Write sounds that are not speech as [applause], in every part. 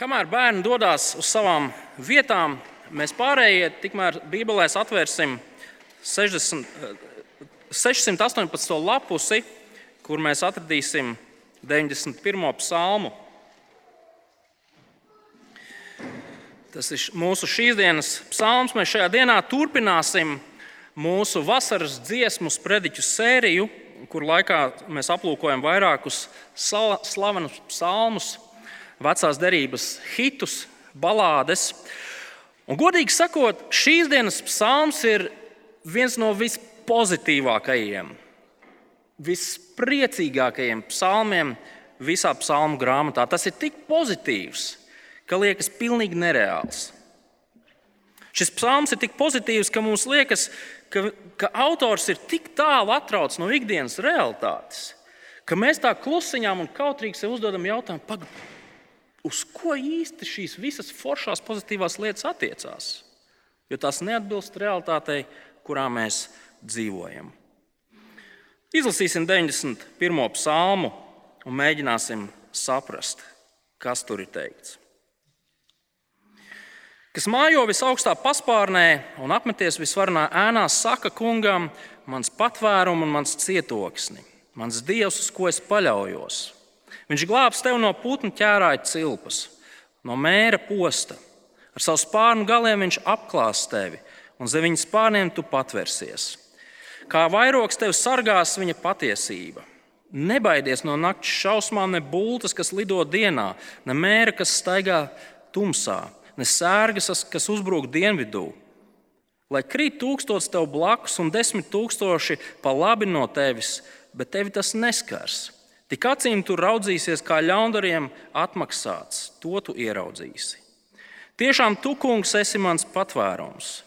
Kamēr bērni dodas uz savām vietām, mēs pārējie tikmēr Bībelēs atvērsim 60, 618. lapusi, kur mēs atradīsim 91. psalmu. Tas ir mūsu šīs dienas psalms. Mēs šajā dienā turpināsim mūsu vasaras dziesmu sprediķu sēriju, kur laikā mēs aplūkojam vairākus slavenus psalmus, vecās derības hitus, balādes. Un, godīgi sakot, šīs dienas psalms ir viens no vispozitīvākajiem, vispriecīgākajiem psalmiem visā psalmu grāmatā. Tas ir tik pozitīvs, ka liekas pilnīgi nereāls. Šis psalms ir tik pozitīvs, ka mums liekas, ka, ka autors ir tik tālu atrauts no ikdienas realitātes, ka mēs tā klusiņām un kautrīgi sev uzdodam jautājumu, pag, uz ko īsti šīs visas foršās pozitīvās lietas attiecās. Jo tās neatbilst realitātei, kurā mēs dzīvojam. Izlasīsim 91. psalmu un mēģināsim saprast, kas tur ir teikts kas mājo visaugstā paspārnē un apmeties visvarenā ēnā, saka kungam, mans patvērums un mans cietoksni, mans dievs, uz ko es paļaujos. Viņš glābs tevi no putnu ķērāja cilpas, no mēra posta. Ar savu spārnu galiem viņš apklās tevi, un zem viņa spārniem tu patversies. Kā vairogs tevi sargās viņa patiesība. Nebaidies no naktas šausmām, ne bultas, kas lido dienā, ne mēra, kas staigā tumsā ne sērgas, kas uzbrūk dienvidū. Lai krīt tūkstots tev blakus un desmit tūkstoši pa labi no tevis, bet tevi tas neskars. Tik acīm tu raudzīsies, kā ļaundariem atmaksāts, to tu ieraudzīsi. Tiešām tu, kungs, esi mans patvērums.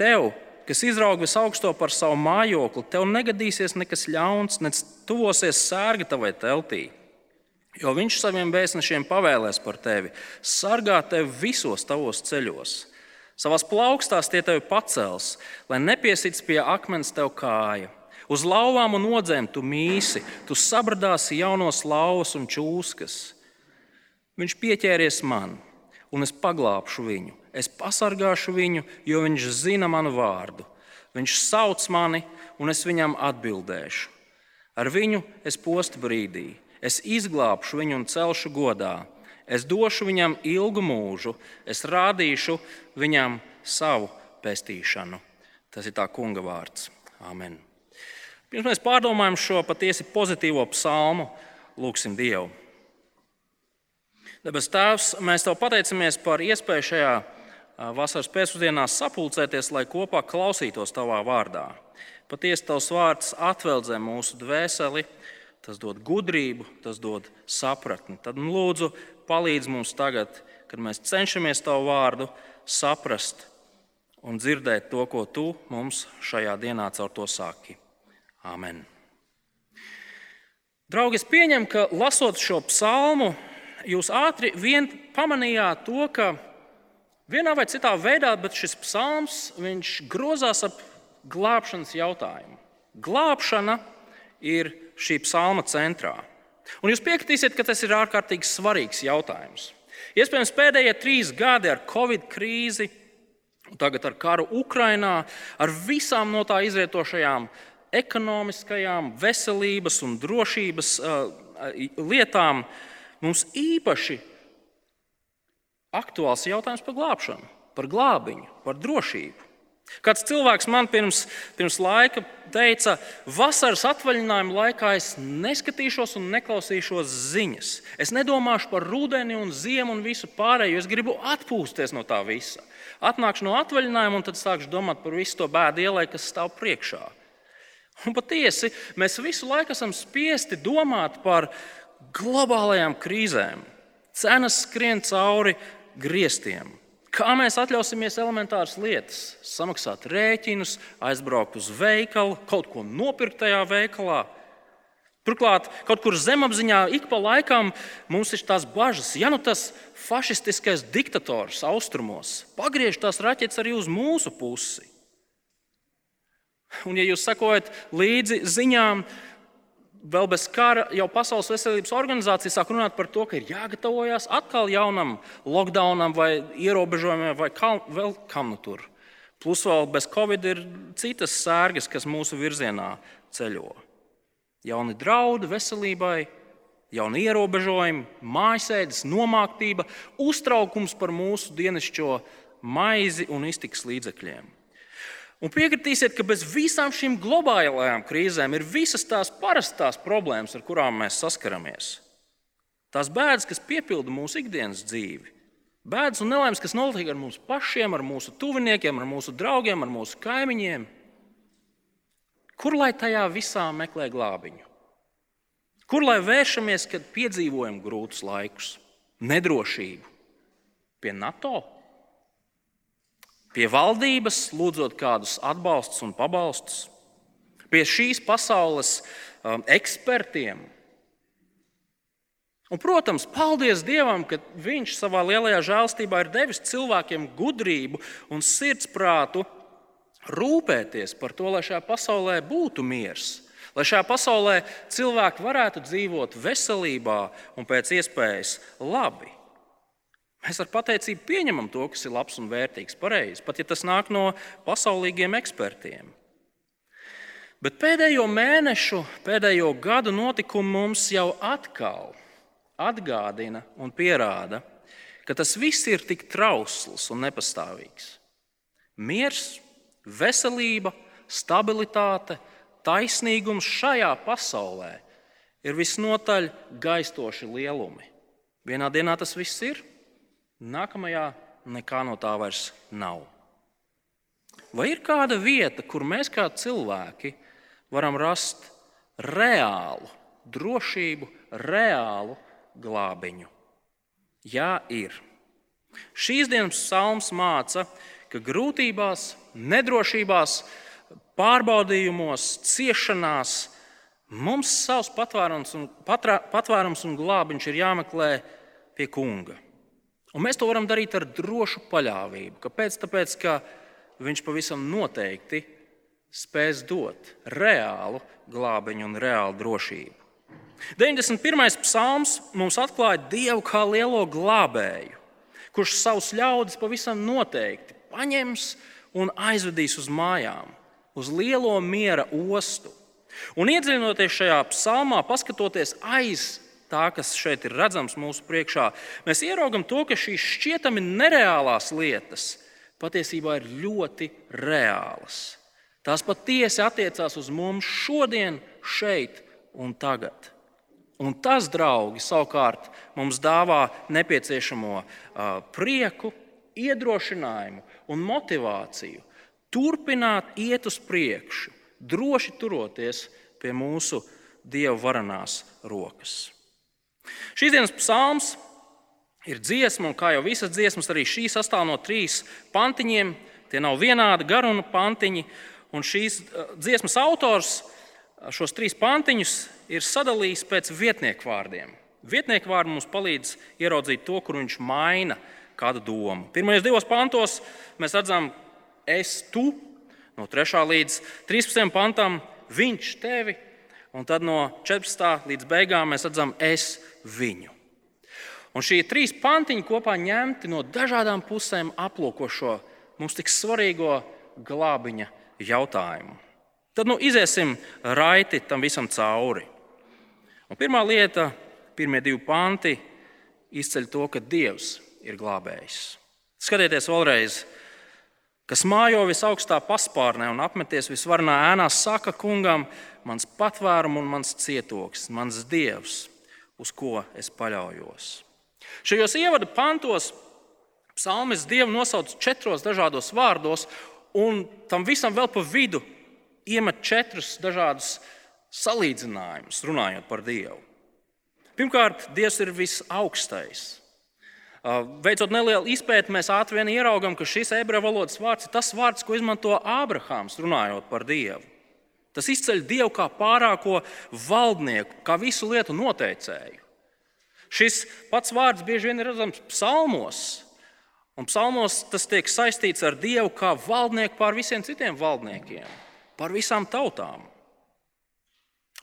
Tev, kas izraug visaugsto par savu mājokli, tev negadīsies nekas ļauns, ne tuvosies sērga tavai teltī. Jo viņš saviem vēstnešiem pavēlēs par tevi, sargā tevi visos tavos ceļos. Savās plaukstās tie tevi pacels, lai nepiesits pie akmens tev kāja. Uz lauvām un odzēm tu mīsi, tu sabradāsi jaunos lauvas un čūskas. Viņš pieķēries man, un es paglābšu viņu. Es pasargāšu viņu, jo viņš zina manu vārdu. Viņš sauc mani, un es viņam atbildēšu. Ar viņu es postu brīdī Es izglābšu viņu un celšu godā. Es došu viņam ilgu mūžu, es rādīšu viņam savu pestīšanu. Tas ir tā kunga vārds. Amen. Pirms mēs pārdomājam šo patiesi pozitīvo psalmu, lūgsim Dievu. Debes Tēvs, mēs Tev pateicamies par iespēju šajā vasaras pēcpusdienā sapulcēties, lai kopā klausītos Tavā vārdā. Patiesi Tavs vārds atveldzē mūsu dvēseli tas dod gudrību, tas dod sapratni. Tad nu, lūdzu, palīdz mums tagad, kad mēs cenšamies tavu vārdu saprast un dzirdēt to, ko tu mums šajā dienā caur to saki. Amen. Draugi, es pieņemu, ka lasot šo psalmu, jūs ātri vien pamanījāt to, ka vienā vai citā veidā šis psalms grozās ap glābšanas jautājumu. Glābšana ir šī psalma centrā. Un jūs piekritīsiet, ka tas ir ārkārtīgi svarīgs jautājums. Iespējams, pēdējie trīs gadi ar Covid krīzi, tagad ar karu Ukrajinā, ar visām no tā izrietošajām ekonomiskajām, veselības un drošības lietām, mums īpaši aktuāls jautājums par glābšanu, par glābiņu, par drošību. Kāds cilvēks man pirms, pirms laika teica, vasaras atvaļinājuma laikā es neskatīšos un neklausīšos ziņas. Es nedomāšu par rudeni un ziemu un visu pārējo. Es gribu atpūsties no tā visa. Atnākšu no atvaļinājuma un tad sākšu domāt par visu to bēdu ielai, kas stāv priekšā. Un [laughs] patiesi mēs visu laiku esam spiesti domāt par globālajām krīzēm. Cenas skrien cauri griestiem. Kā mēs atļausimies elementāras lietas, samaksāt rēķinus, aizbraukt uz veikalu, kaut ko nopirkt tajā veikalā? Turklāt, kaut kur zemapziņā ik pa laikam mums ir tās bažas, ja nu tas fašistiskais diktators austrumos pagriež tās raķetes arī uz mūsu pusi. Un, ja jūs sakojat līdzi ziņām, vēl bez kara jau Pasaules veselības organizācija sāk runāt par to, ka ir jāgatavojas atkal jaunam lockdownam vai ierobežojumiem vai kam, vēl kam nu tur. Plus vēl bez Covid ir citas sērgas, kas mūsu virzienā ceļo. Jauni draudi veselībai, jauni ierobežojumi, mājasēdes, nomāktība, uztraukums par mūsu dienascho maizi un iztikas līdzekļiem. Un piekritīsiet, ka bez visām šīm globālajām krīzēm ir visas tās parastās problēmas, ar kurām mēs saskaramies. Tās bēdas, kas piepilda mūsu ikdienas dzīvi, bēdas un nelaimes, kas notiek ar mums pašiem, ar mūsu tuviniekiem, ar mūsu draugiem, ar mūsu kaimiņiem. Kur lai tajā visā meklē glābiņu? Kur lai vēršamies, kad piedzīvojam grūtus laikus, nedrošību? Pie NATO? Pie valdības, lūdzot kādus atbalstus un pabalstus, pie šīs pasaules um, ekspertiem. Un, protams, paldies Dievam, ka Viņš savā lielajā žēlstībā ir devis cilvēkiem gudrību un sirdsprātu rūpēties par to, lai šajā pasaulē būtu miers, lai šajā pasaulē cilvēki varētu dzīvot veselībā un pēc iespējas labi. Mēs ar pateicību pieņemam to, kas ir labs un vērtīgs, pareizi, pat ja tas nāk no pasaulīgiem ekspertiem. Bet pēdējo mēnešu, pēdējo gadu notikumi mums jau atkal atgādina un pierāda, ka tas viss ir tik trausls un nepastāvīgs. Miers, veselība, stabilitāte, taisnīgums šajā pasaulē ir visnotaļ gaistoši lielumi. Vienā dienā tas viss ir, Nākamajā nekā no tā vairs nav. Vai ir kāda vieta, kur mēs kā cilvēki varam rast reālu drošību, reālu glābiņu? Jā, ir. Šīs dienas psalms māca, ka grūtībās, nedrošībās, pārbaudījumos, ciešanās mums savs patvērums un, patrā, patvērums un glābiņš ir jāmeklē pie kunga. Un mēs to varam darīt ar drošu paļāvību. Kāpēc? Tāpēc, ka viņš pavisam noteikti spēs dot reālu glābiņu un reālu drošību. 91. psalms mums atklāja Dievu kā lielo glābēju, kurš savus ļaudis pavisam noteikti paņems un aizvedīs uz mājām, uz lielo miera ostu. Un iedziļinoties šajā psalmā, paskatoties aiz tā, kas šeit ir redzams mūsu priekšā, mēs ieraugam to, ka šīs šķietami nereālās lietas patiesībā ir ļoti reālas. Tās patiesi attiecās uz mums šodien, šeit un tagad. Un tas, draugi, savukārt mums dāvā nepieciešamo prieku, iedrošinājumu un motivāciju turpināt iet uz priekšu, droši turoties pie mūsu Dieva varanās rokas. Šīs dienas psalms ir dziesma, un kā jau visas dziesmas, arī šī sastāv no trīs pantiņiem. Tie nav vienādi garuma pantiņi, un šīs eh, dziesmas autors eh, šos trīs pantiņus ir sadalījis pēc vietnieku vārdiem. Vietnieku vārdi mums palīdz ieraudzīt to, kur viņš maina kādu domu. Pirmajos divos pantos mēs redzam, es tu, no 3. līdz 13. pantam, viņš tevi, un tad no 14. līdz beigām mēs redzam, es viņu. Un šie trīs pantiņi kopā ņemti no dažādām pusēm aplūko šo mums tik svarīgo glābiņa jautājumu. Tad nu, iziesim raiti tam visam cauri. Un pirmā lieta, pirmie divi panti, izceļ to, ka Dievs ir glābējs. Skatieties vēlreiz, kas mājo visaugstā paspārnē un apmeties visvarnā ēnā, saka kungam, mans patvērums un mans cietoks, mans dievs uz ko es paļaujos. Šajos ievada pantos psalmis Dievu nosauc četros dažādos vārdos, un tam visam vēl pa vidu iemet četrus dažādus salīdzinājumus, runājot par Dievu. Pirmkārt, Dievs ir visaugstais. Veicot nelielu izpēti, mēs ātri vien ieraugām, ka šis ebreju valodas vārds ir tas vārds, ko izmanto Ābrahāms, runājot par Dievu. Tas izceļ Dievu kā pārāko valdnieku, kā visu lietu noteicēju. Šis pats vārds bieži vien ir redzams psalmos, un psalmos tas tiek saistīts ar Dievu kā valdnieku pār visiem citiem valdniekiem, pār visām tautām.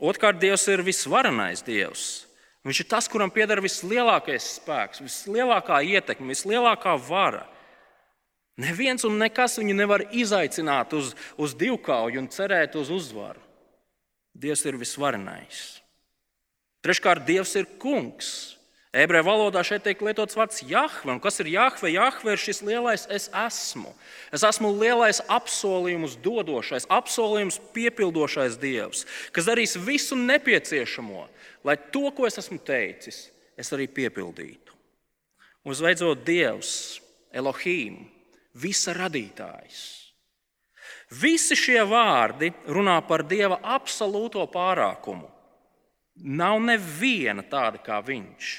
Otrkārt, Dievs ir visvarenais Dievs. Viņš ir tas, kuram pieder vislielākais spēks, vislielākā ietekme, vislielākā vara. Neviens un nekas viņu nevar izaicināt uz, uz divkauju un cerēt uz uzvaru. Dievs ir visvarenais. Treškārt, Dievs ir kungs. Ebreju valodā šeit tiek lietots vārds Jahve. Kas ir Jahve? Jahve ir šis lielais es esmu. Es esmu lielais apsolījums dodošais, apsolījums piepildošais Dievs, kas darīs visu nepieciešamo, lai to, ko es esmu teicis, es arī piepildītu. Un visbeidzot, Dievs, Elohim, visa radītājs. Visi šie vārdi runā par Dieva absolūto pārākumu. Nav neviena tāda kā Viņš.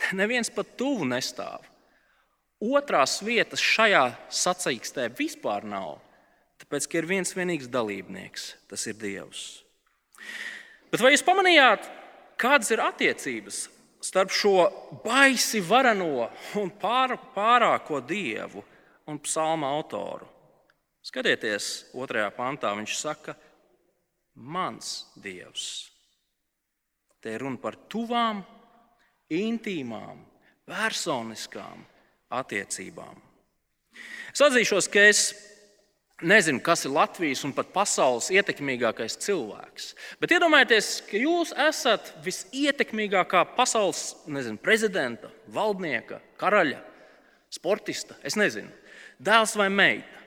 [laughs] Neviens pat tuvu nestāv. Otrās vietas šajā sacīkstē vispār nav. Tāpēc, ka ir viens vienīgs dalībnieks, tas ir Dievs. Bet vai jūs pamanījāt, kādas ir attiecības starp šo baisi varano un pār, pārāko dievu un psalma autoru? Skatieties, otrajā pantā viņš saka, mans dievs. Te ir runa par tuvām intīmām, personiskām attiecībām. Es atzīšos, ka es nezinu, kas ir Latvijas un pat pasaules ietekmīgākais cilvēks. Bet iedomājieties, ka jūs esat visietekmīgākā pasaules nezinu, prezidenta, valdnieka, karaļa, sportista, es nezinu, dēls vai meita.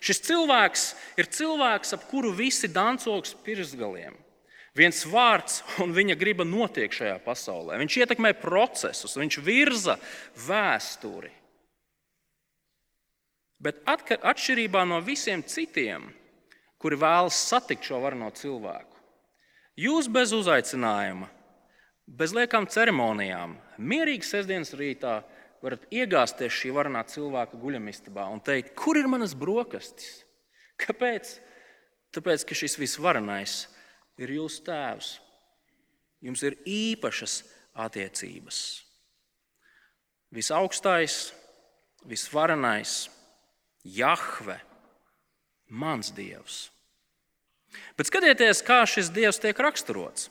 Šis cilvēks ir cilvēks, ap kuru visi dancogs pirksgaliem. Viens vārds un viņa griba notiek šajā pasaulē. Viņš ietekmē procesus, viņš virza vēsturi. Bet atšķirībā no visiem citiem, kuri vēlas satikt šo varano cilvēku, jūs bez uzaicinājuma, bez liekām ceremonijām, mierīgi sestdienas rītā varat iegāzties šī varanā cilvēka guļamistabā un teikt, kur ir manas brokastis? Kāpēc? Tāpēc, ka šis visvarenais ir jūsu tēvs. Jums ir īpašas attiecības. Visaugstais, visvarenais, Jahve, mans dievs. Bet skatieties, kā šis dievs tiek raksturots.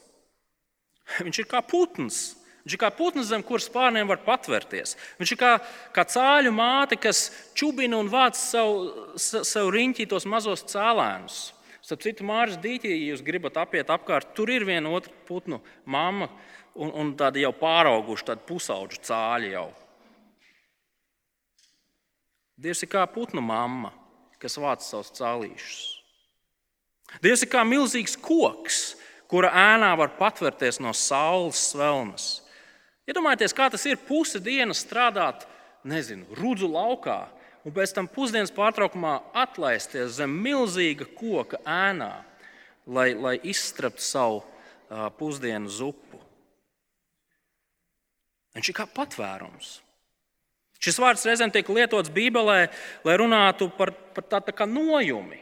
Viņš ir kā putns. Viņš ir kā putns, zem kuras pārniem var patvērties. Viņš ir kā, kā cāļu māte, kas čubina un vāc sev, sev riņķī tos mazos cēlēnus. Starp citu, Mārcis Dīķī, ja jūs gribat apiet apkārt, tur ir viena otra putnu mamma un, un tāda jau pārauguša, tāda pusauģa cāļa jau. Dievs ir kā putnu mamma, kas vāc savus cālīšus. Dievs ir kā milzīgs koks, kura ēnā var patvērties no saules svelmes. Iedomājieties, kā tas ir pusi dienas strādāt, nezinu, rudzu laukā, un pēc tam pusdienas pārtraukumā atlaisties zem milzīga koka ēnā, lai, lai izstraptu savu uh, pusdienu zupu. Viņš ir kā patvērums. Šis vārds reizēm tiek lietots Bībelē, lai runātu par, par tādu tā kā nojumi,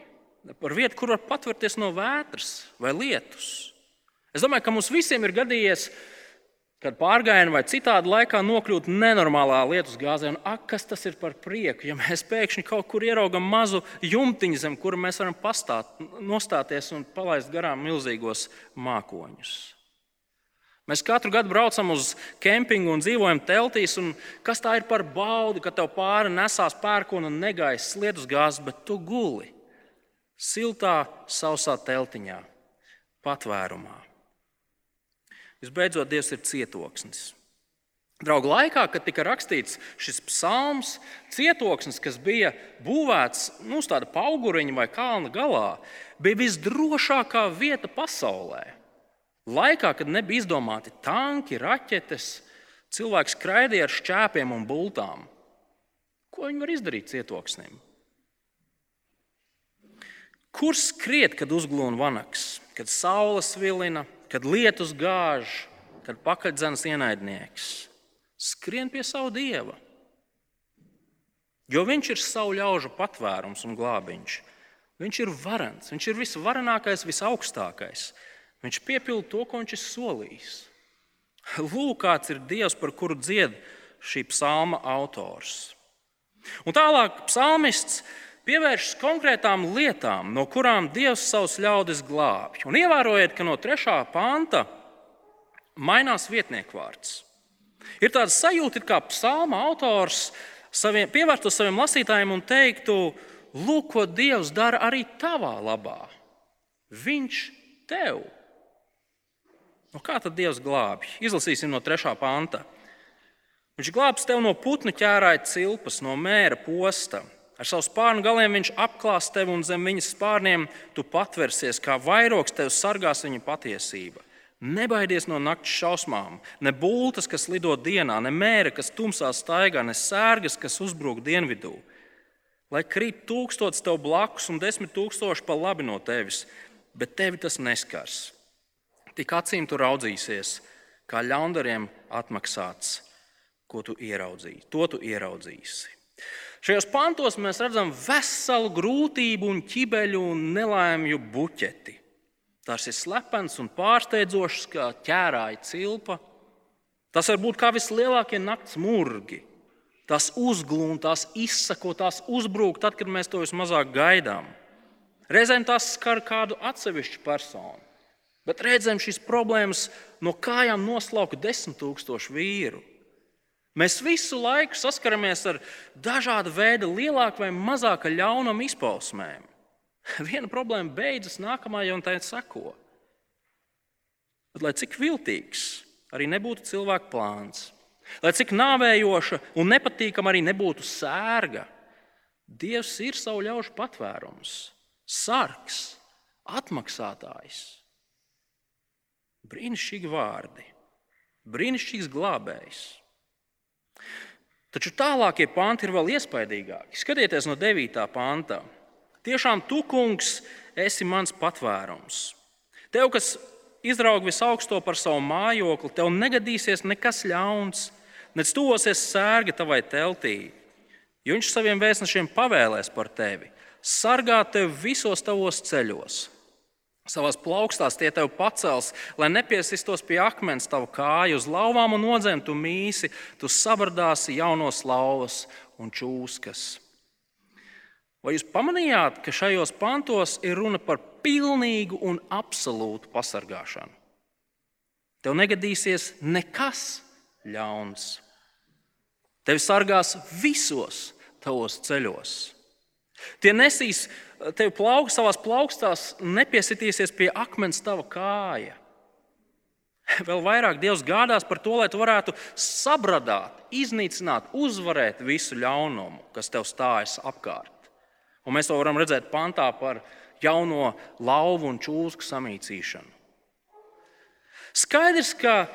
par vietu, kur var patvērties no vētras vai lietus. Es domāju, ka mums visiem ir gadījies uh, Kad pārgājienā vai citādi laikā nokļūt nenormālā lietus gāzē, un ak, kas tas ir par prieku, ja mēs pēkšņi kaut kur ieraugam mazu jumtiņu, zem kura mēs varam pastāt, nostāties un palaist garām milzīgos mākoņus. Mēs katru gadu braucam uz kempingu un dzīvojam teltīs. Un kas tā ir par baudu, ka tev pāri nesās pērkona un negaisa lietus gāzes, bet tu guli siltā, sausā teltiņā, patvērumā. Visbeidzot, Dievs ir cietoksnis. Draugu laikā, kad tika rakstīts šis psalms, cietoksnis, kas bija būvēts nu, uz tāda auguriņa vai kalna galā, bija visdrošākā vieta pasaulē. Laikā, kad nebija izdomāti tanki, raķetes, cilvēks skraidīja ar šķēpiem un bultām. Ko viņi var izdarīt cietoksnim? Kur skriet, kad uzglūna vanaks, kad saule svilina, kad lietus gāž, kad pakaļdzenas ienaidnieks skrien pie savu dieva. Jo viņš ir savu ļaužu patvērums un glābiņš. Viņš ir varants, viņš ir visvarenākais, visaugstākais. Viņš piepilda to, ko viņš ir solījis. Lūk, kāds ir Dievs, par kuru dzied šī psalma autors. Un tālāk psalmists pievēršas konkrētām lietām, no kurām Dievs savus ļaudis glābj. Un ievērojiet, ka no 3. panta mainās vietnieku vārds. Ir tāds sajūta, kā psalma autors saviem, pievērstu saviem lasītājiem un teiktu, lūk, ko Dievs dara arī tavā labā. Viņš tev. Nu, kā tad Dievs glābj? Izlasīsim no 3. panta. Viņš glābs tevi no putnu ķērāja cilpas, no mēra posta. Ar savu spārnu galiem viņš apklās tevi un zem viņas spārniem tu patversies, kā vairogs tevi sargās viņa patiesība. Nebaidies no naktas šausmām, ne būtas, kas lido dienā, ne mēra, kas tumsā staigā, ne sērgas, kas uzbrūk dienvidū. Lai krīt tūkstots tev blakus un desmit tūkstoši pa labi no tevis, bet tevi tas neskars. Tik acīm tu raudzīsies, kā ļaundariem atmaksāts, ko tu ieraudzīsi. To tu ieraudzīsi. Šajos pantos mēs redzam veselu grūtību, un ķibeļu un nelaimju buķeti. Tas ir slepens un pārsteidzošs, kā ķērāja cilpa. Tas var būt kā vislielākie nakts murgi. Tas uzglūna, tās izsako, tās uzbrūk tad, kad mēs to vismazāk gaidām. Reizēm tas skar kādu atsevišķu personu, bet reizēm šīs problēmas no kājām noslauka desmit tūkstošu vīru. Mēs visu laiku saskaramies ar dažādu veidu lielāku vai mazāku ļaunumu izpausmēm. [laughs] Viena problēma beidzas, nākamā jau tā seko. Bet, lai cik viltīgs arī nebūtu cilvēka plāns, lai cik nāvējoša un nepatīkama arī nebūtu sērga, Dievs ir savu ļaužu patvērums, sargs, atmaksātājs. Brīnišķīgi vārdi, brīnišķīgs glābējs. Taču tālākie panti ir vēl iespaidīgāki. Skatieties no 9. pāntā. Tiešām tu, kungs, esi mans patvērums. Tev, kas izraug visaugsto par savu mājokli, tev negadīsies nekas ļauns, nec tuvosies sērga tavai teltī, jo viņš saviem vēstnešiem pavēlēs par tevi, sargā tevi visos tavos ceļos. Savās plaukstās tie tev pacels, lai nepiesistos pie akmens tavu kāju, uz lauvām un nodzēm tu mīsi, tu sabardāsi jaunos lauvas un čūskas. Vai jūs pamanījāt, ka šajos pantos ir runa par pilnīgu un absolūtu pasargāšanu? Tev negadīsies nekas ļauns. Tevi sargās visos tavos ceļos. Tie nesīs tevi plauk, savās plaukstās, nepiesitīsies pie akmens tava kāja. Vēl vairāk Dievs gādās par to, lai tu varētu sabradāt, iznīcināt, uzvarēt visu ļaunumu, kas tev stājas apkārt. Un mēs to varam redzēt pantā par jauno lauvu un čūsku samīcīšanu. Skaidrs, ka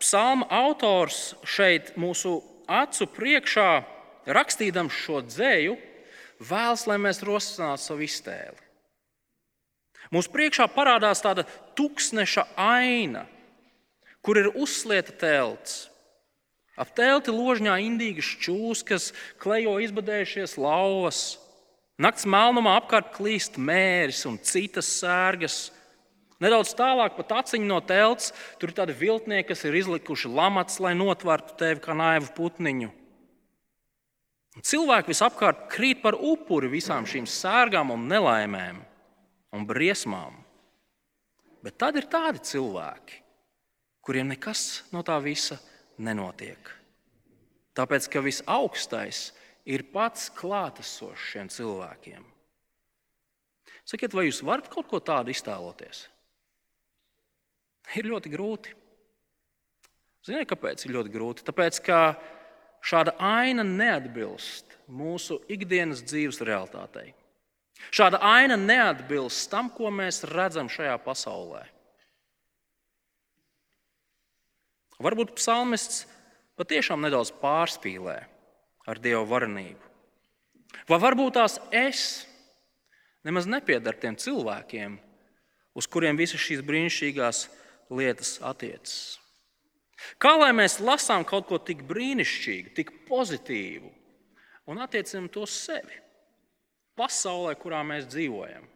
psalma autors šeit mūsu acu priekšā, rakstījams šo dzēju, vēlas, lai mēs rosinātu savu iztēli. Mūsu priekšā parādās tāda tūkstneša aina, kur ir uzslieta telts. Ap telti ložņā indīgas čūskas, klejo izbadējušies lauvas, Nakts melnumā apkārt klīst mēris un citas sērgas. Nedaudz tālāk, pat aciņā no telts, tur ir tādi viltnieki, kas ir izlikuši lamats, lai notvertu tevi kā naivu putniņu. Cilvēki visapkārt krīt par upuri visām šīm sērgām un nelaimēm un briesmām. Bet tad ir tādi cilvēki, kuriem nekas no tā visa nenotiek. Tāpēc, ka visaugstais ir pats klātesošs šiem cilvēkiem. Sakiet, vai jūs varat kaut ko tādu iztēloties? Ir ļoti grūti. Ziniet, kāpēc ir ļoti grūti? Tāpēc, ka šāda aina neatbilst mūsu ikdienas dzīves realitātei. Šāda aina neatbilst tam, ko mēs redzam šajā pasaulē. Varbūt psalmists patiešām nedaudz pārspīlē ar Dieva varenību? Vai varbūt tās es nemaz nepiedaru tiem cilvēkiem, uz kuriem visas šīs brīnišķīgās lietas attiecas? Kā lai mēs lasām kaut ko tik brīnišķīgu, tik pozitīvu un attiecinām to uz sevi, pasaulē, kurā mēs dzīvojam?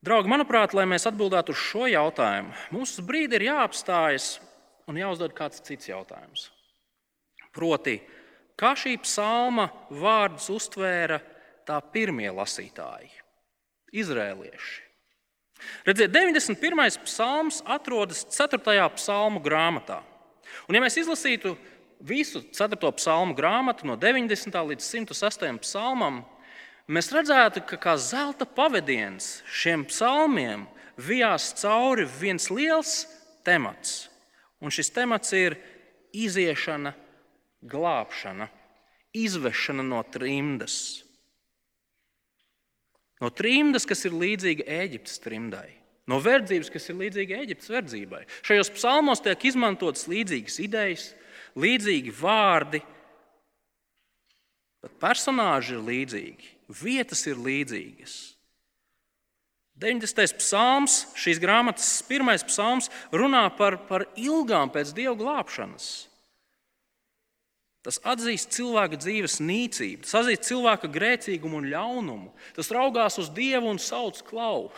Draugi, manuprāt, lai mēs atbildētu uz šo jautājumu, mums uz brīdi ir jāapstājas un jāuzdod kāds cits jautājums. Proti, Kā šī psalma vārdus uztvēra tā pirmie lasītāji, izrēlieši? Redziet, 91. psalms atrodas 4. psalmu grāmatā. Un, ja mēs izlasītu visu 4. psalmu grāmatu no 90. līdz 106. psalmam, mēs redzētu, ka kā zelta pavadiens šiem psalmiem vijās cauri viens liels temats. Un šis temats ir iziešana, glābšana, izvešana no trimdas. No trimdas, kas ir līdzīga Eģiptes trimdai, no verdzības, kas ir līdzīga Eģiptes verdzībai. Šajos psalmos tiek izmantotas līdzīgas idejas, līdzīgi vārdi, bet personāži ir līdzīgi, vietas ir līdzīgas. 90. psalms, šīs grāmatas pirmais psalms, runā par, par ilgām pēc dieva glābšanas. Tas atzīst cilvēka dzīves nīcību, tas atzīst cilvēka grēcīgumu un ļaunumu. Tas raugās uz Dievu un sauc klau.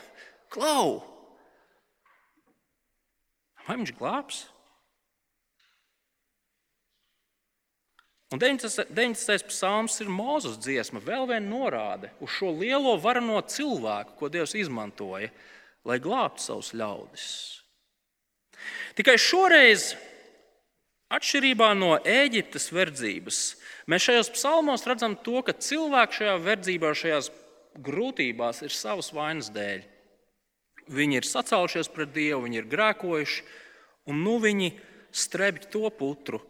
klau. Vai viņš glābs? Un 90. psalms ir Mozus dziesma, vēl viena norāde uz šo lielo varano cilvēku, ko Dievs izmantoja, lai glābtu savus ļaudis. Tikai šoreiz, atšķirībā no Eģiptes verdzības, mēs šajos psalmos redzam to, ka cilvēki šajā verdzībā, šajās grūtībās ir savas vainas dēļ. Viņi ir sacēlušies pret Dievu, viņi ir grēkojuši, un nu viņi strebj to putru,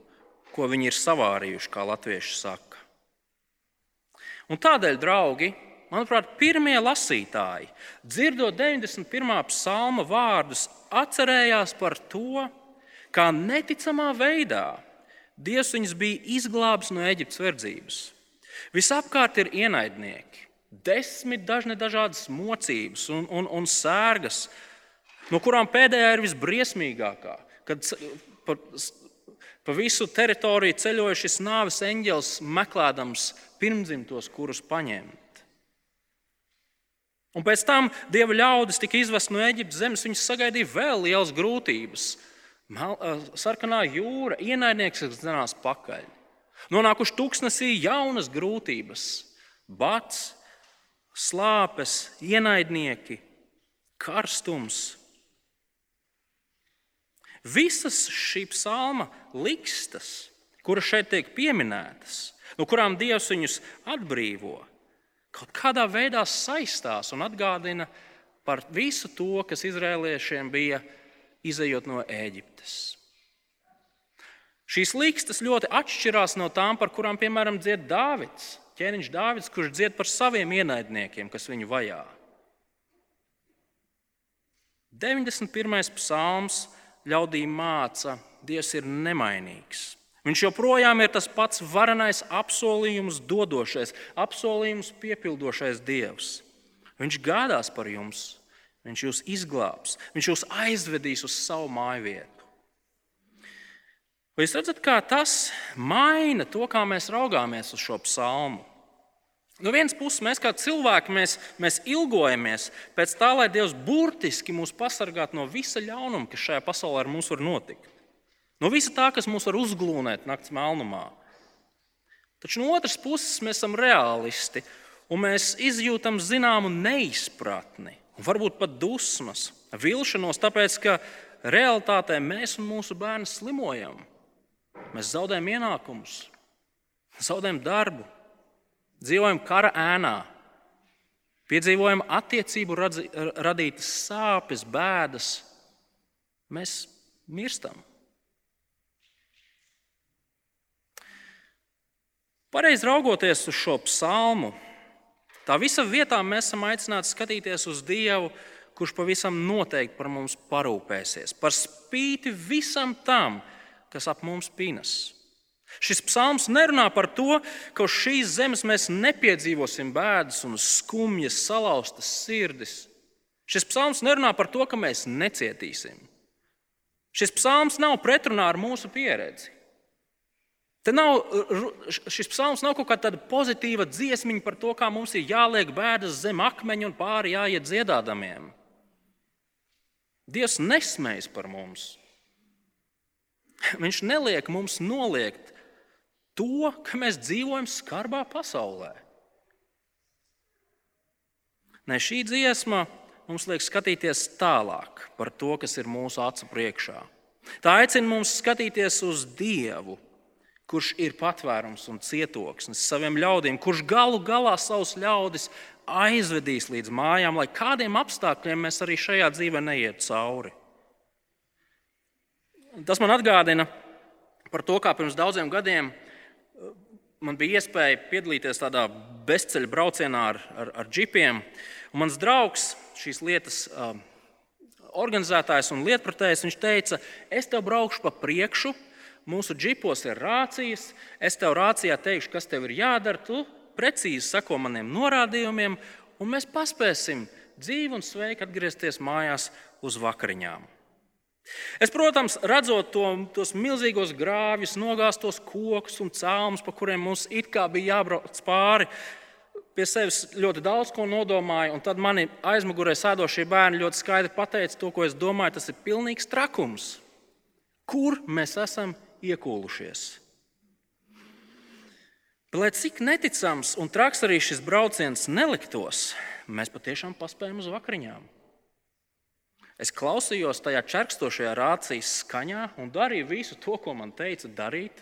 ko viņi ir savārījuši, kā latvieši saka. Un tādēļ, draugi, manuprāt, pirmie lasītāji, dzirdot 91. psalma vārdus, atcerējās par to, kā neticamā veidā Dievs viņus bija izglābis no Eģiptes verdzības. Visapkārt ir ienaidnieki, desmit dažne dažādas mocības un, un, un sērgas, no kurām pēdējā ir visbriesmīgākā. Kad par Pa visu teritoriju ceļoja šis nāves eņģelis, meklējams pirmdzimtos, kurus paņemt. Un pēc tam dieva ļaudis tika izvest no Eģiptes zemes. Viņus sagaidīja vēl liels grūtības. Sarkanā jūra, ienaidnieks, kas dzinās pakaļ. Nonākuši tūkstnesī jaunas grūtības, bats, slāpes, ienaidnieki, karstums, Visas šī psalma likstas, kuras šeit tiek pieminētas, no kurām Dievs viņus atbrīvo, kaut kādā veidā saistās un atgādina par visu to, kas izrēliešiem bija izējot no Ēģiptes. Šīs likstas ļoti atšķirās no tām, par kurām, piemēram, dzied Dāvids, ķēniņš Dāvids, kurš dzied par saviem ienaidniekiem, kas viņu vajā. 91. psalms ļaudīm māca, Dievs ir nemainīgs. Viņš joprojām ir tas pats varenais apsolījums, dodošais, apsolījums piepildošais Dievs. Viņš gādās par jums, viņš jūs izglābs, viņš jūs aizvedīs uz savu māju vietu. Vai jūs redzat, kā tas maina to, kā mēs raugāmies uz šo psalmu? No vienas puses, mēs kā cilvēki mēs, mēs ilgojamies pēc tā, lai Dievs burtiski mūs pasargātu no visa ļaunuma, kas šajā pasaulē ar mums var notikt. No visa tā, kas mūs var uzglūnēt naktas melnumā. Taču no otras puses, mēs esam realisti un mēs izjūtam zināmu neizpratni, varbūt pat dusmas, vilšanos, tāpēc ka realitātē mēs un mūsu bērni slimojam. Mēs zaudējam ienākumus, zaudējam darbu dzīvojam kara ēnā, piedzīvojam attiecību radītas sāpes, bēdas, mēs mirstam. Pareizi raugoties uz šo psalmu, tā visa vietā mēs esam aicināti skatīties uz Dievu, kurš pavisam noteikti par mums parūpēsies, par spīti visam tam, kas ap mums pinas. Šis psalms nerunā par to, ka uz šīs zemes mēs nepiedzīvosim bēdas un skumjas, salauztas sirdis. Šis psalms nerunā par to, ka mēs necietīsim. Šis psalms nav pretrunā ar mūsu pieredzi. Te nav, šis psalms nav kaut kāda pozitīva dziesmiņa par to, kā mums ir jāliek bēdas zem akmeņa un pāri jāiet dziedādamiem. Dievs nesmējas par mums. Viņš neliek mums noliegt to, ka mēs dzīvojam skarbā pasaulē. Ne šī dziesma mums liek skatīties tālāk par to, kas ir mūsu acu priekšā. Tā aicina mums skatīties uz Dievu, kurš ir patvērums un cietoksnis saviem ļaudīm, kurš galu galā savus ļaudis aizvedīs līdz mājām, lai kādiem apstākļiem mēs arī šajā dzīvē neietu cauri. Tas man atgādina par to, kā pirms daudziem gadiem uh, man bija iespēja piedalīties tādā bezceļa braucienā ar, ar, ar džipiem. Un mans draugs, šīs lietas uh, organizētājs un lietpratējs, viņš teica, es tev braukšu pa priekšu, mūsu džipos ir rācijas, es tev rācijā teikšu, kas tev ir jādara, tu precīzi sako maniem norādījumiem, un mēs paspēsim dzīvi un sveiki atgriezties mājās uz vakariņām. Es, protams, redzot to, tos milzīgos grāvjus, nogāztos kokus un cēlus, pa kuriem mums it kā bija jābrauc pāri, pie sevis ļoti daudz ko nodomāju, un tad mani aizmugurē sēdošie bērni ļoti skaidri pateica to, ko es domāju. Tas ir pilnīgs trakums. Kur mēs esam iekūlušies? Bet, lai cik neticams un traks arī šis brauciens neliktos, mēs patiešām paspējam uz vakariņām. Es klausījos tajā čerkstošajā rācijas skaņā un darīju visu to, ko man teica darīt,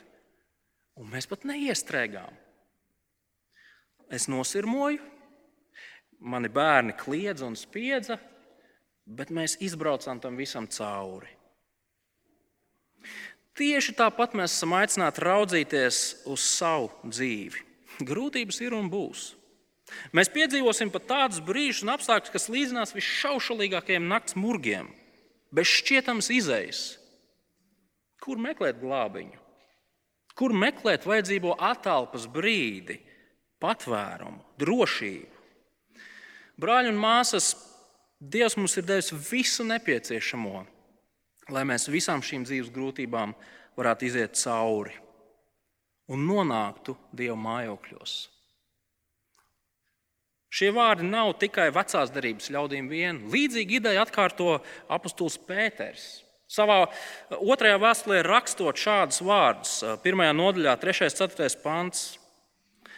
un mēs pat neiestrēgām. Es nosirmoju, mani bērni kliedza un spiedza, bet mēs izbraucām tam visam cauri. Tieši tāpat mēs esam aicināti raudzīties uz savu dzīvi. Grūtības ir un būs. Mēs piedzīvosim pat tādus brīžus un apstākļus, kas līdzinās visšaušalīgākajiem nakts murgiem, bez šķietamas izējas. Kur meklēt glābiņu? Kur meklēt vajadzīgo atalpas brīdi, patvērumu, drošību. Brāļi un māsas, Dievs mums ir devis visu nepieciešamo, lai mēs visām šīm dzīves grūtībām varētu iziet cauri un nonāktu Dieva mājokļos. Šie vārdi nav tikai vecās derības ļaudīm vien. Līdzīgi ideja atkārto apustulis Pēters. Savā otrajā vēstulē rakstot šādus vārdus, pirmajā nodaļā, 3. un 4. pants.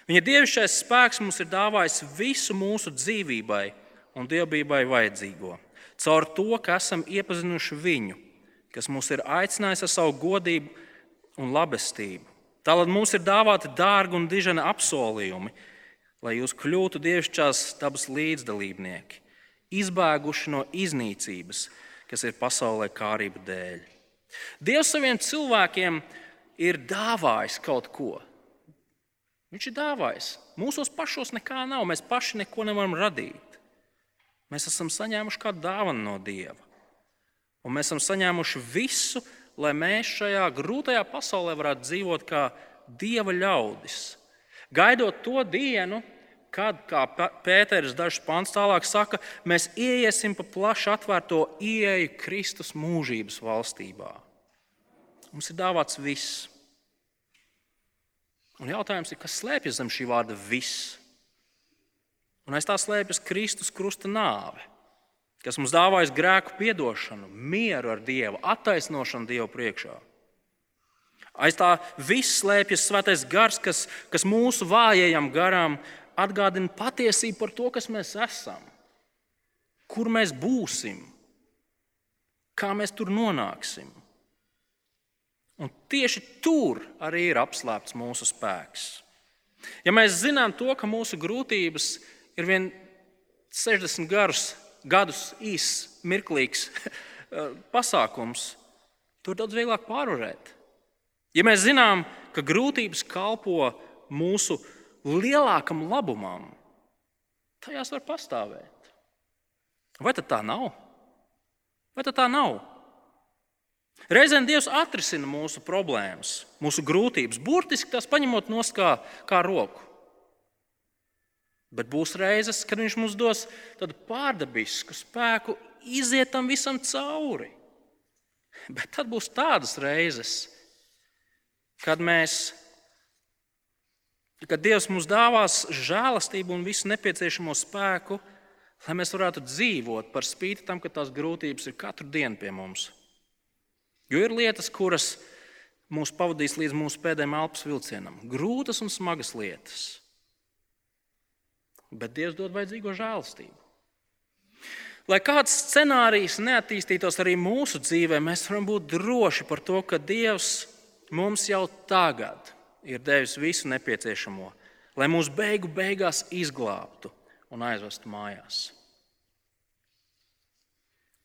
Viņa dievišķais spēks mums ir dāvājis visu mūsu dzīvībai un dievbijai vajadzīgo. Caur to, ka esam iepazinuši viņu, kas mūs ir aicinājis ar savu godību un labestību. Tālāk mums ir dāvāti dārgi un diženi apsolījumi, lai jūs kļūtu dievišķās dabas līdzdalībnieki, izbēguši no iznīcības, kas ir pasaulē kārība dēļ. Dievs saviem cilvēkiem ir dāvājis kaut ko, Viņš ir dāvājis. Mūsos pašos nekā nav. Mēs paši neko nevaram radīt. Mēs esam saņēmuši kādu dāvanu no Dieva. Un mēs esam saņēmuši visu, lai mēs šajā grūtajā pasaulē varētu dzīvot kā Dieva ļaudis. Gaidot to dienu, kad, kā Pēters dažs pants tālāk saka, mēs ieiesim pa plaši atvērto ieeju Kristus mūžības valstībā. Mums ir dāvāts viss. Un jautājums ir, kas slēpjas zem šī vārda viss? Un aiz tā slēpjas Kristus krusta nāve, kas mums dāvājas grēku piedošanu, mieru ar Dievu, attaisnošanu Dievu priekšā. Aiz tā viss slēpjas svētais gars, kas, kas mūsu vājajam garam atgādina patiesību par to, kas mēs esam, kur mēs būsim, kā mēs tur nonāksim. Un tieši tur arī ir apslēpts mūsu spēks. Ja mēs zinām to, ka mūsu grūtības ir vien 60 garus, gadus īss, mirklīgs [laughs] pasākums, tur daudz vieglāk pārvarēt. Ja mēs zinām, ka grūtības kalpo mūsu lielākam labumam, tajās var pastāvēt. Vai tā nav? Vai tā nav? Reizēm Dievs atrisina mūsu problēmas, mūsu grūtības, burtiski tās paņemot no kā, kā roku. Bet būs reizes, kad Viņš mums dos tādu pārdabisku spēku iziet tam visam cauri. Bet tad būs tādas reizes, kad mēs, kad Dievs mums dāvās žēlastību un visu nepieciešamo spēku, lai mēs varētu dzīvot par spīti tam, ka tās grūtības ir katru dienu pie mums. Jo ir lietas, kuras mūs pavadīs līdz mūsu pēdējiem elpas vilcienam. Grūtas un smagas lietas. Bet Dievs dod vajadzīgo žēlastību. Lai kāds scenārijs neattīstītos arī mūsu dzīvē, mēs varam būt droši par to, ka Dievs mums jau tagad ir devis visu nepieciešamo, lai mūs beigu beigās izglābtu un aizvestu mājās.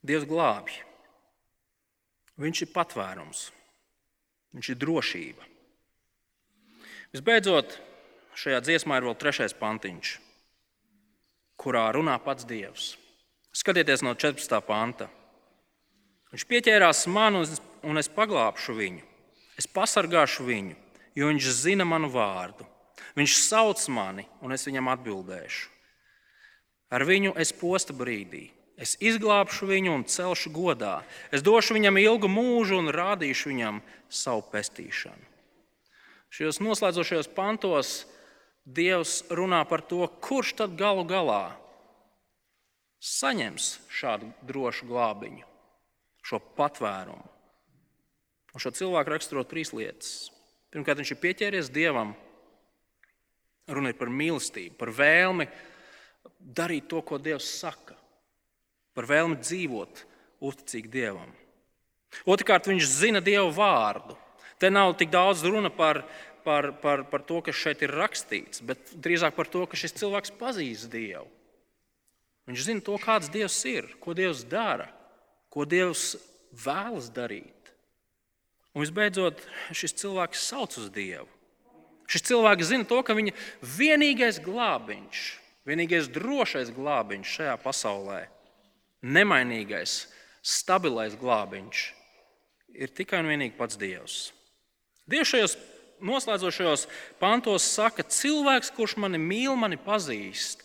Dievs glābj. Viņš ir patvērums, viņš ir drošība. Visbeidzot, šajā dziesmā ir vēl trešais pantiņš, kurā runā pats Dievs. Skatieties no 14. panta. Viņš pieķērās man, un es paglābšu viņu. Es pasargāšu viņu, jo viņš zina manu vārdu. Viņš sauc mani, un es viņam atbildēšu. Ar viņu es posta brīdī. Es izglābšu viņu un celšu godā. Es došu viņam ilgu mūžu un rādīšu viņam savu pestīšanu. Šajos noslēdzošajos pantos Dievs runā par to, kurš tad galu galā saņems šādu drošu glābiņu, šo patvērumu. Un šo cilvēku raksturo trīs lietas. Pirmkārt, viņš ir pieķēries Dievam. Runa ir par mīlestību, par vēlmi darīt to, ko Dievs saka, par vēlmi dzīvot uzticīgi Dievam. Otrkārt, viņš zina Dievu vārdu. Te nav tik daudz runa par, par, par, par to, kas šeit ir rakstīts, bet drīzāk par to, ka šis cilvēks pazīst Dievu. Viņš zina to, kāds Dievs ir, ko Dievs dara, ko Dievs vēlas darīt. Un visbeidzot, šis cilvēks sauc uz Dievu. Šis cilvēks zina to, ka viņa vienīgais glābiņš, vienīgais drošais glābiņš šajā pasaulē, nemainīgais, stabilais glābiņš, ir tikai un vienīgi pats Dievs. Dievs šajos noslēdzošajos pantos saka, cilvēks, kurš mani mīl, mani pazīst,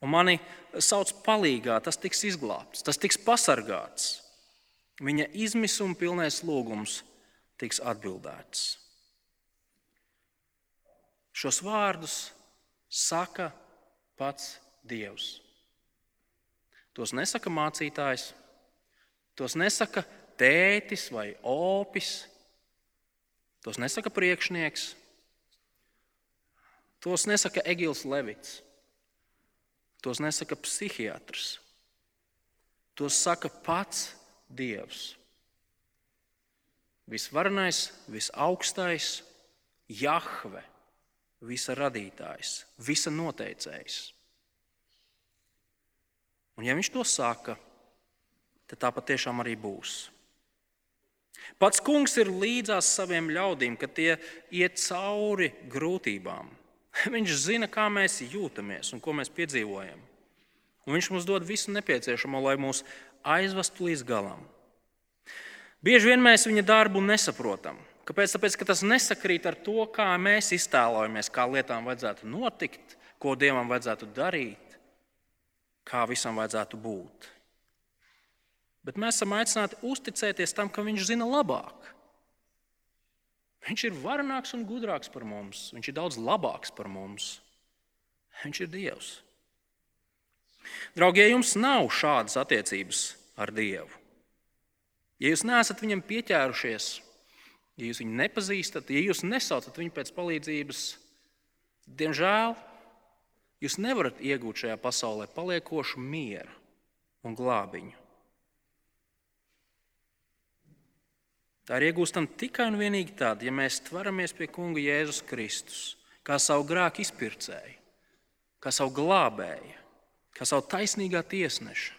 un mani sauc palīgā, tas tiks izglābts, tas tiks pasargāts. Viņa izmisuma pilnais lūgums tiks atbildēts. Šos vārdus saka pats Dievs. Tos nesaka mācītājs, tos nesaka tētis vai opis, tos nesaka priekšnieks, tos nesaka Egils Levits. Tos nesaka psihiatrs. Tos saka pats Dievs. Visvarenais, visaugstais, Jahve, visa radītājs, visa noteicējs. Un ja viņš to saka, tad tā patiešām arī būs. Pats kungs ir līdzās saviem ļaudīm, kad tie iet cauri grūtībām. [laughs] Viņš zina, kā mēs jūtamies un ko mēs piedzīvojam. Un viņš mums dod visu nepieciešamo, lai mūs aizvestu līdz galam. Bieži vien mēs viņa darbu nesaprotam. Kāpēc? Tāpēc, ka tas nesakrīt ar to, kā mēs iztēlojamies, kā lietām vajadzētu notikt, ko Dievam vajadzētu darīt, kā visam vajadzētu būt. Bet mēs esam aicināti uzticēties tam, ka Viņš zina labāk. Viņš ir varenāks un gudrāks par mums. Viņš ir daudz labāks par mums. Viņš ir Dievs. Draugie, jums nav šādas attiecības ar Dievu. Ja jūs neesat viņam pieķērušies, ja jūs viņu nepazīstat, ja jūs nesaucat viņu pēc palīdzības, diemžēl jūs nevarat iegūt šajā pasaulē paliekošu mieru un glābiņu. Tā ir iegūstama tikai un vienīgi tad, ja mēs tveramies pie Kunga Jēzus Kristus, kā savu grēku izpircēju, kā savu glābēju, kā savu taisnīgā tiesneša.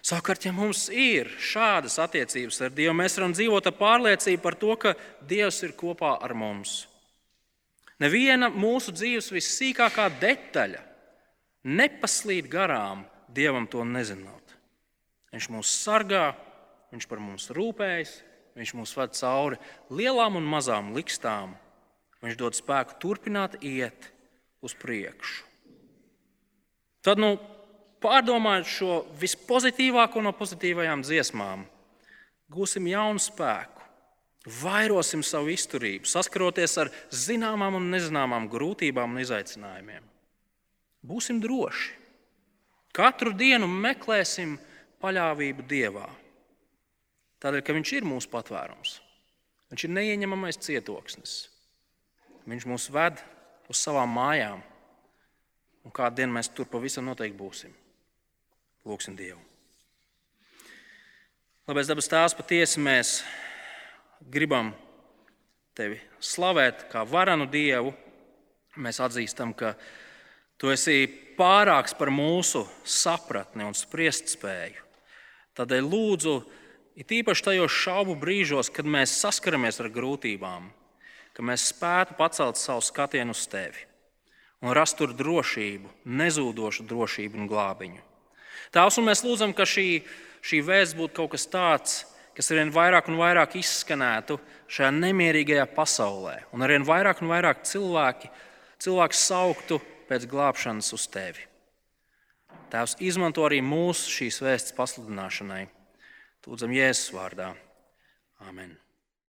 Savukārt, ja mums ir šādas attiecības ar Dievu, mēs varam dzīvot ar pārliecību par to, ka Dievs ir kopā ar mums. Neviena mūsu dzīves vissīkākā detaļa nepaslīd garām Dievam to nezinot. Viņš mūs sargā, Viņš par mums rūpējas, Viņš mūs ved cauri lielām un mazām likstām. Viņš dod spēku turpināt iet uz priekšu. Tad, nu, pārdomājot šo vispozitīvāko no pozitīvajām dziesmām, gūsim jaunu spēku, vairosim savu izturību, saskaroties ar zināmām un nezināmām grūtībām un izaicinājumiem. Būsim droši. Katru dienu meklēsim paļāvību Dievā. Tādēļ, ka Viņš ir mūsu patvērums. Viņš ir neieņemamais cietoksnis. Viņš mūs ved uz savām mājām, un kādu dienu mēs tur pavisam noteikti būsim. Lūksim Dievu. Labais dabas tēvs, patiesi mēs gribam tevi slavēt kā varanu Dievu. Mēs atzīstam, ka tu esi pārāks par mūsu sapratni un spriest spēju. Tādēļ lūdzu, it īpaši tajos šaubu brīžos, kad mēs saskaramies ar grūtībām, ka mēs spētu pacelt savu skatienu uz tevi un rast tur drošību, nezūdošu drošību un glābiņu. Tās, un mēs lūdzam, ka šī, šī vēsts būtu kaut kas tāds, kas arvien vairāk un vairāk izskanētu šajā nemierīgajā pasaulē, un arvien vairāk un vairāk cilvēki, cilvēki sauktu pēc glābšanas uz tevi. Tēvs izmanto arī mūsu šīs vēstures pasludināšanai. Lūdzam, Jēzus vārdā. Amen.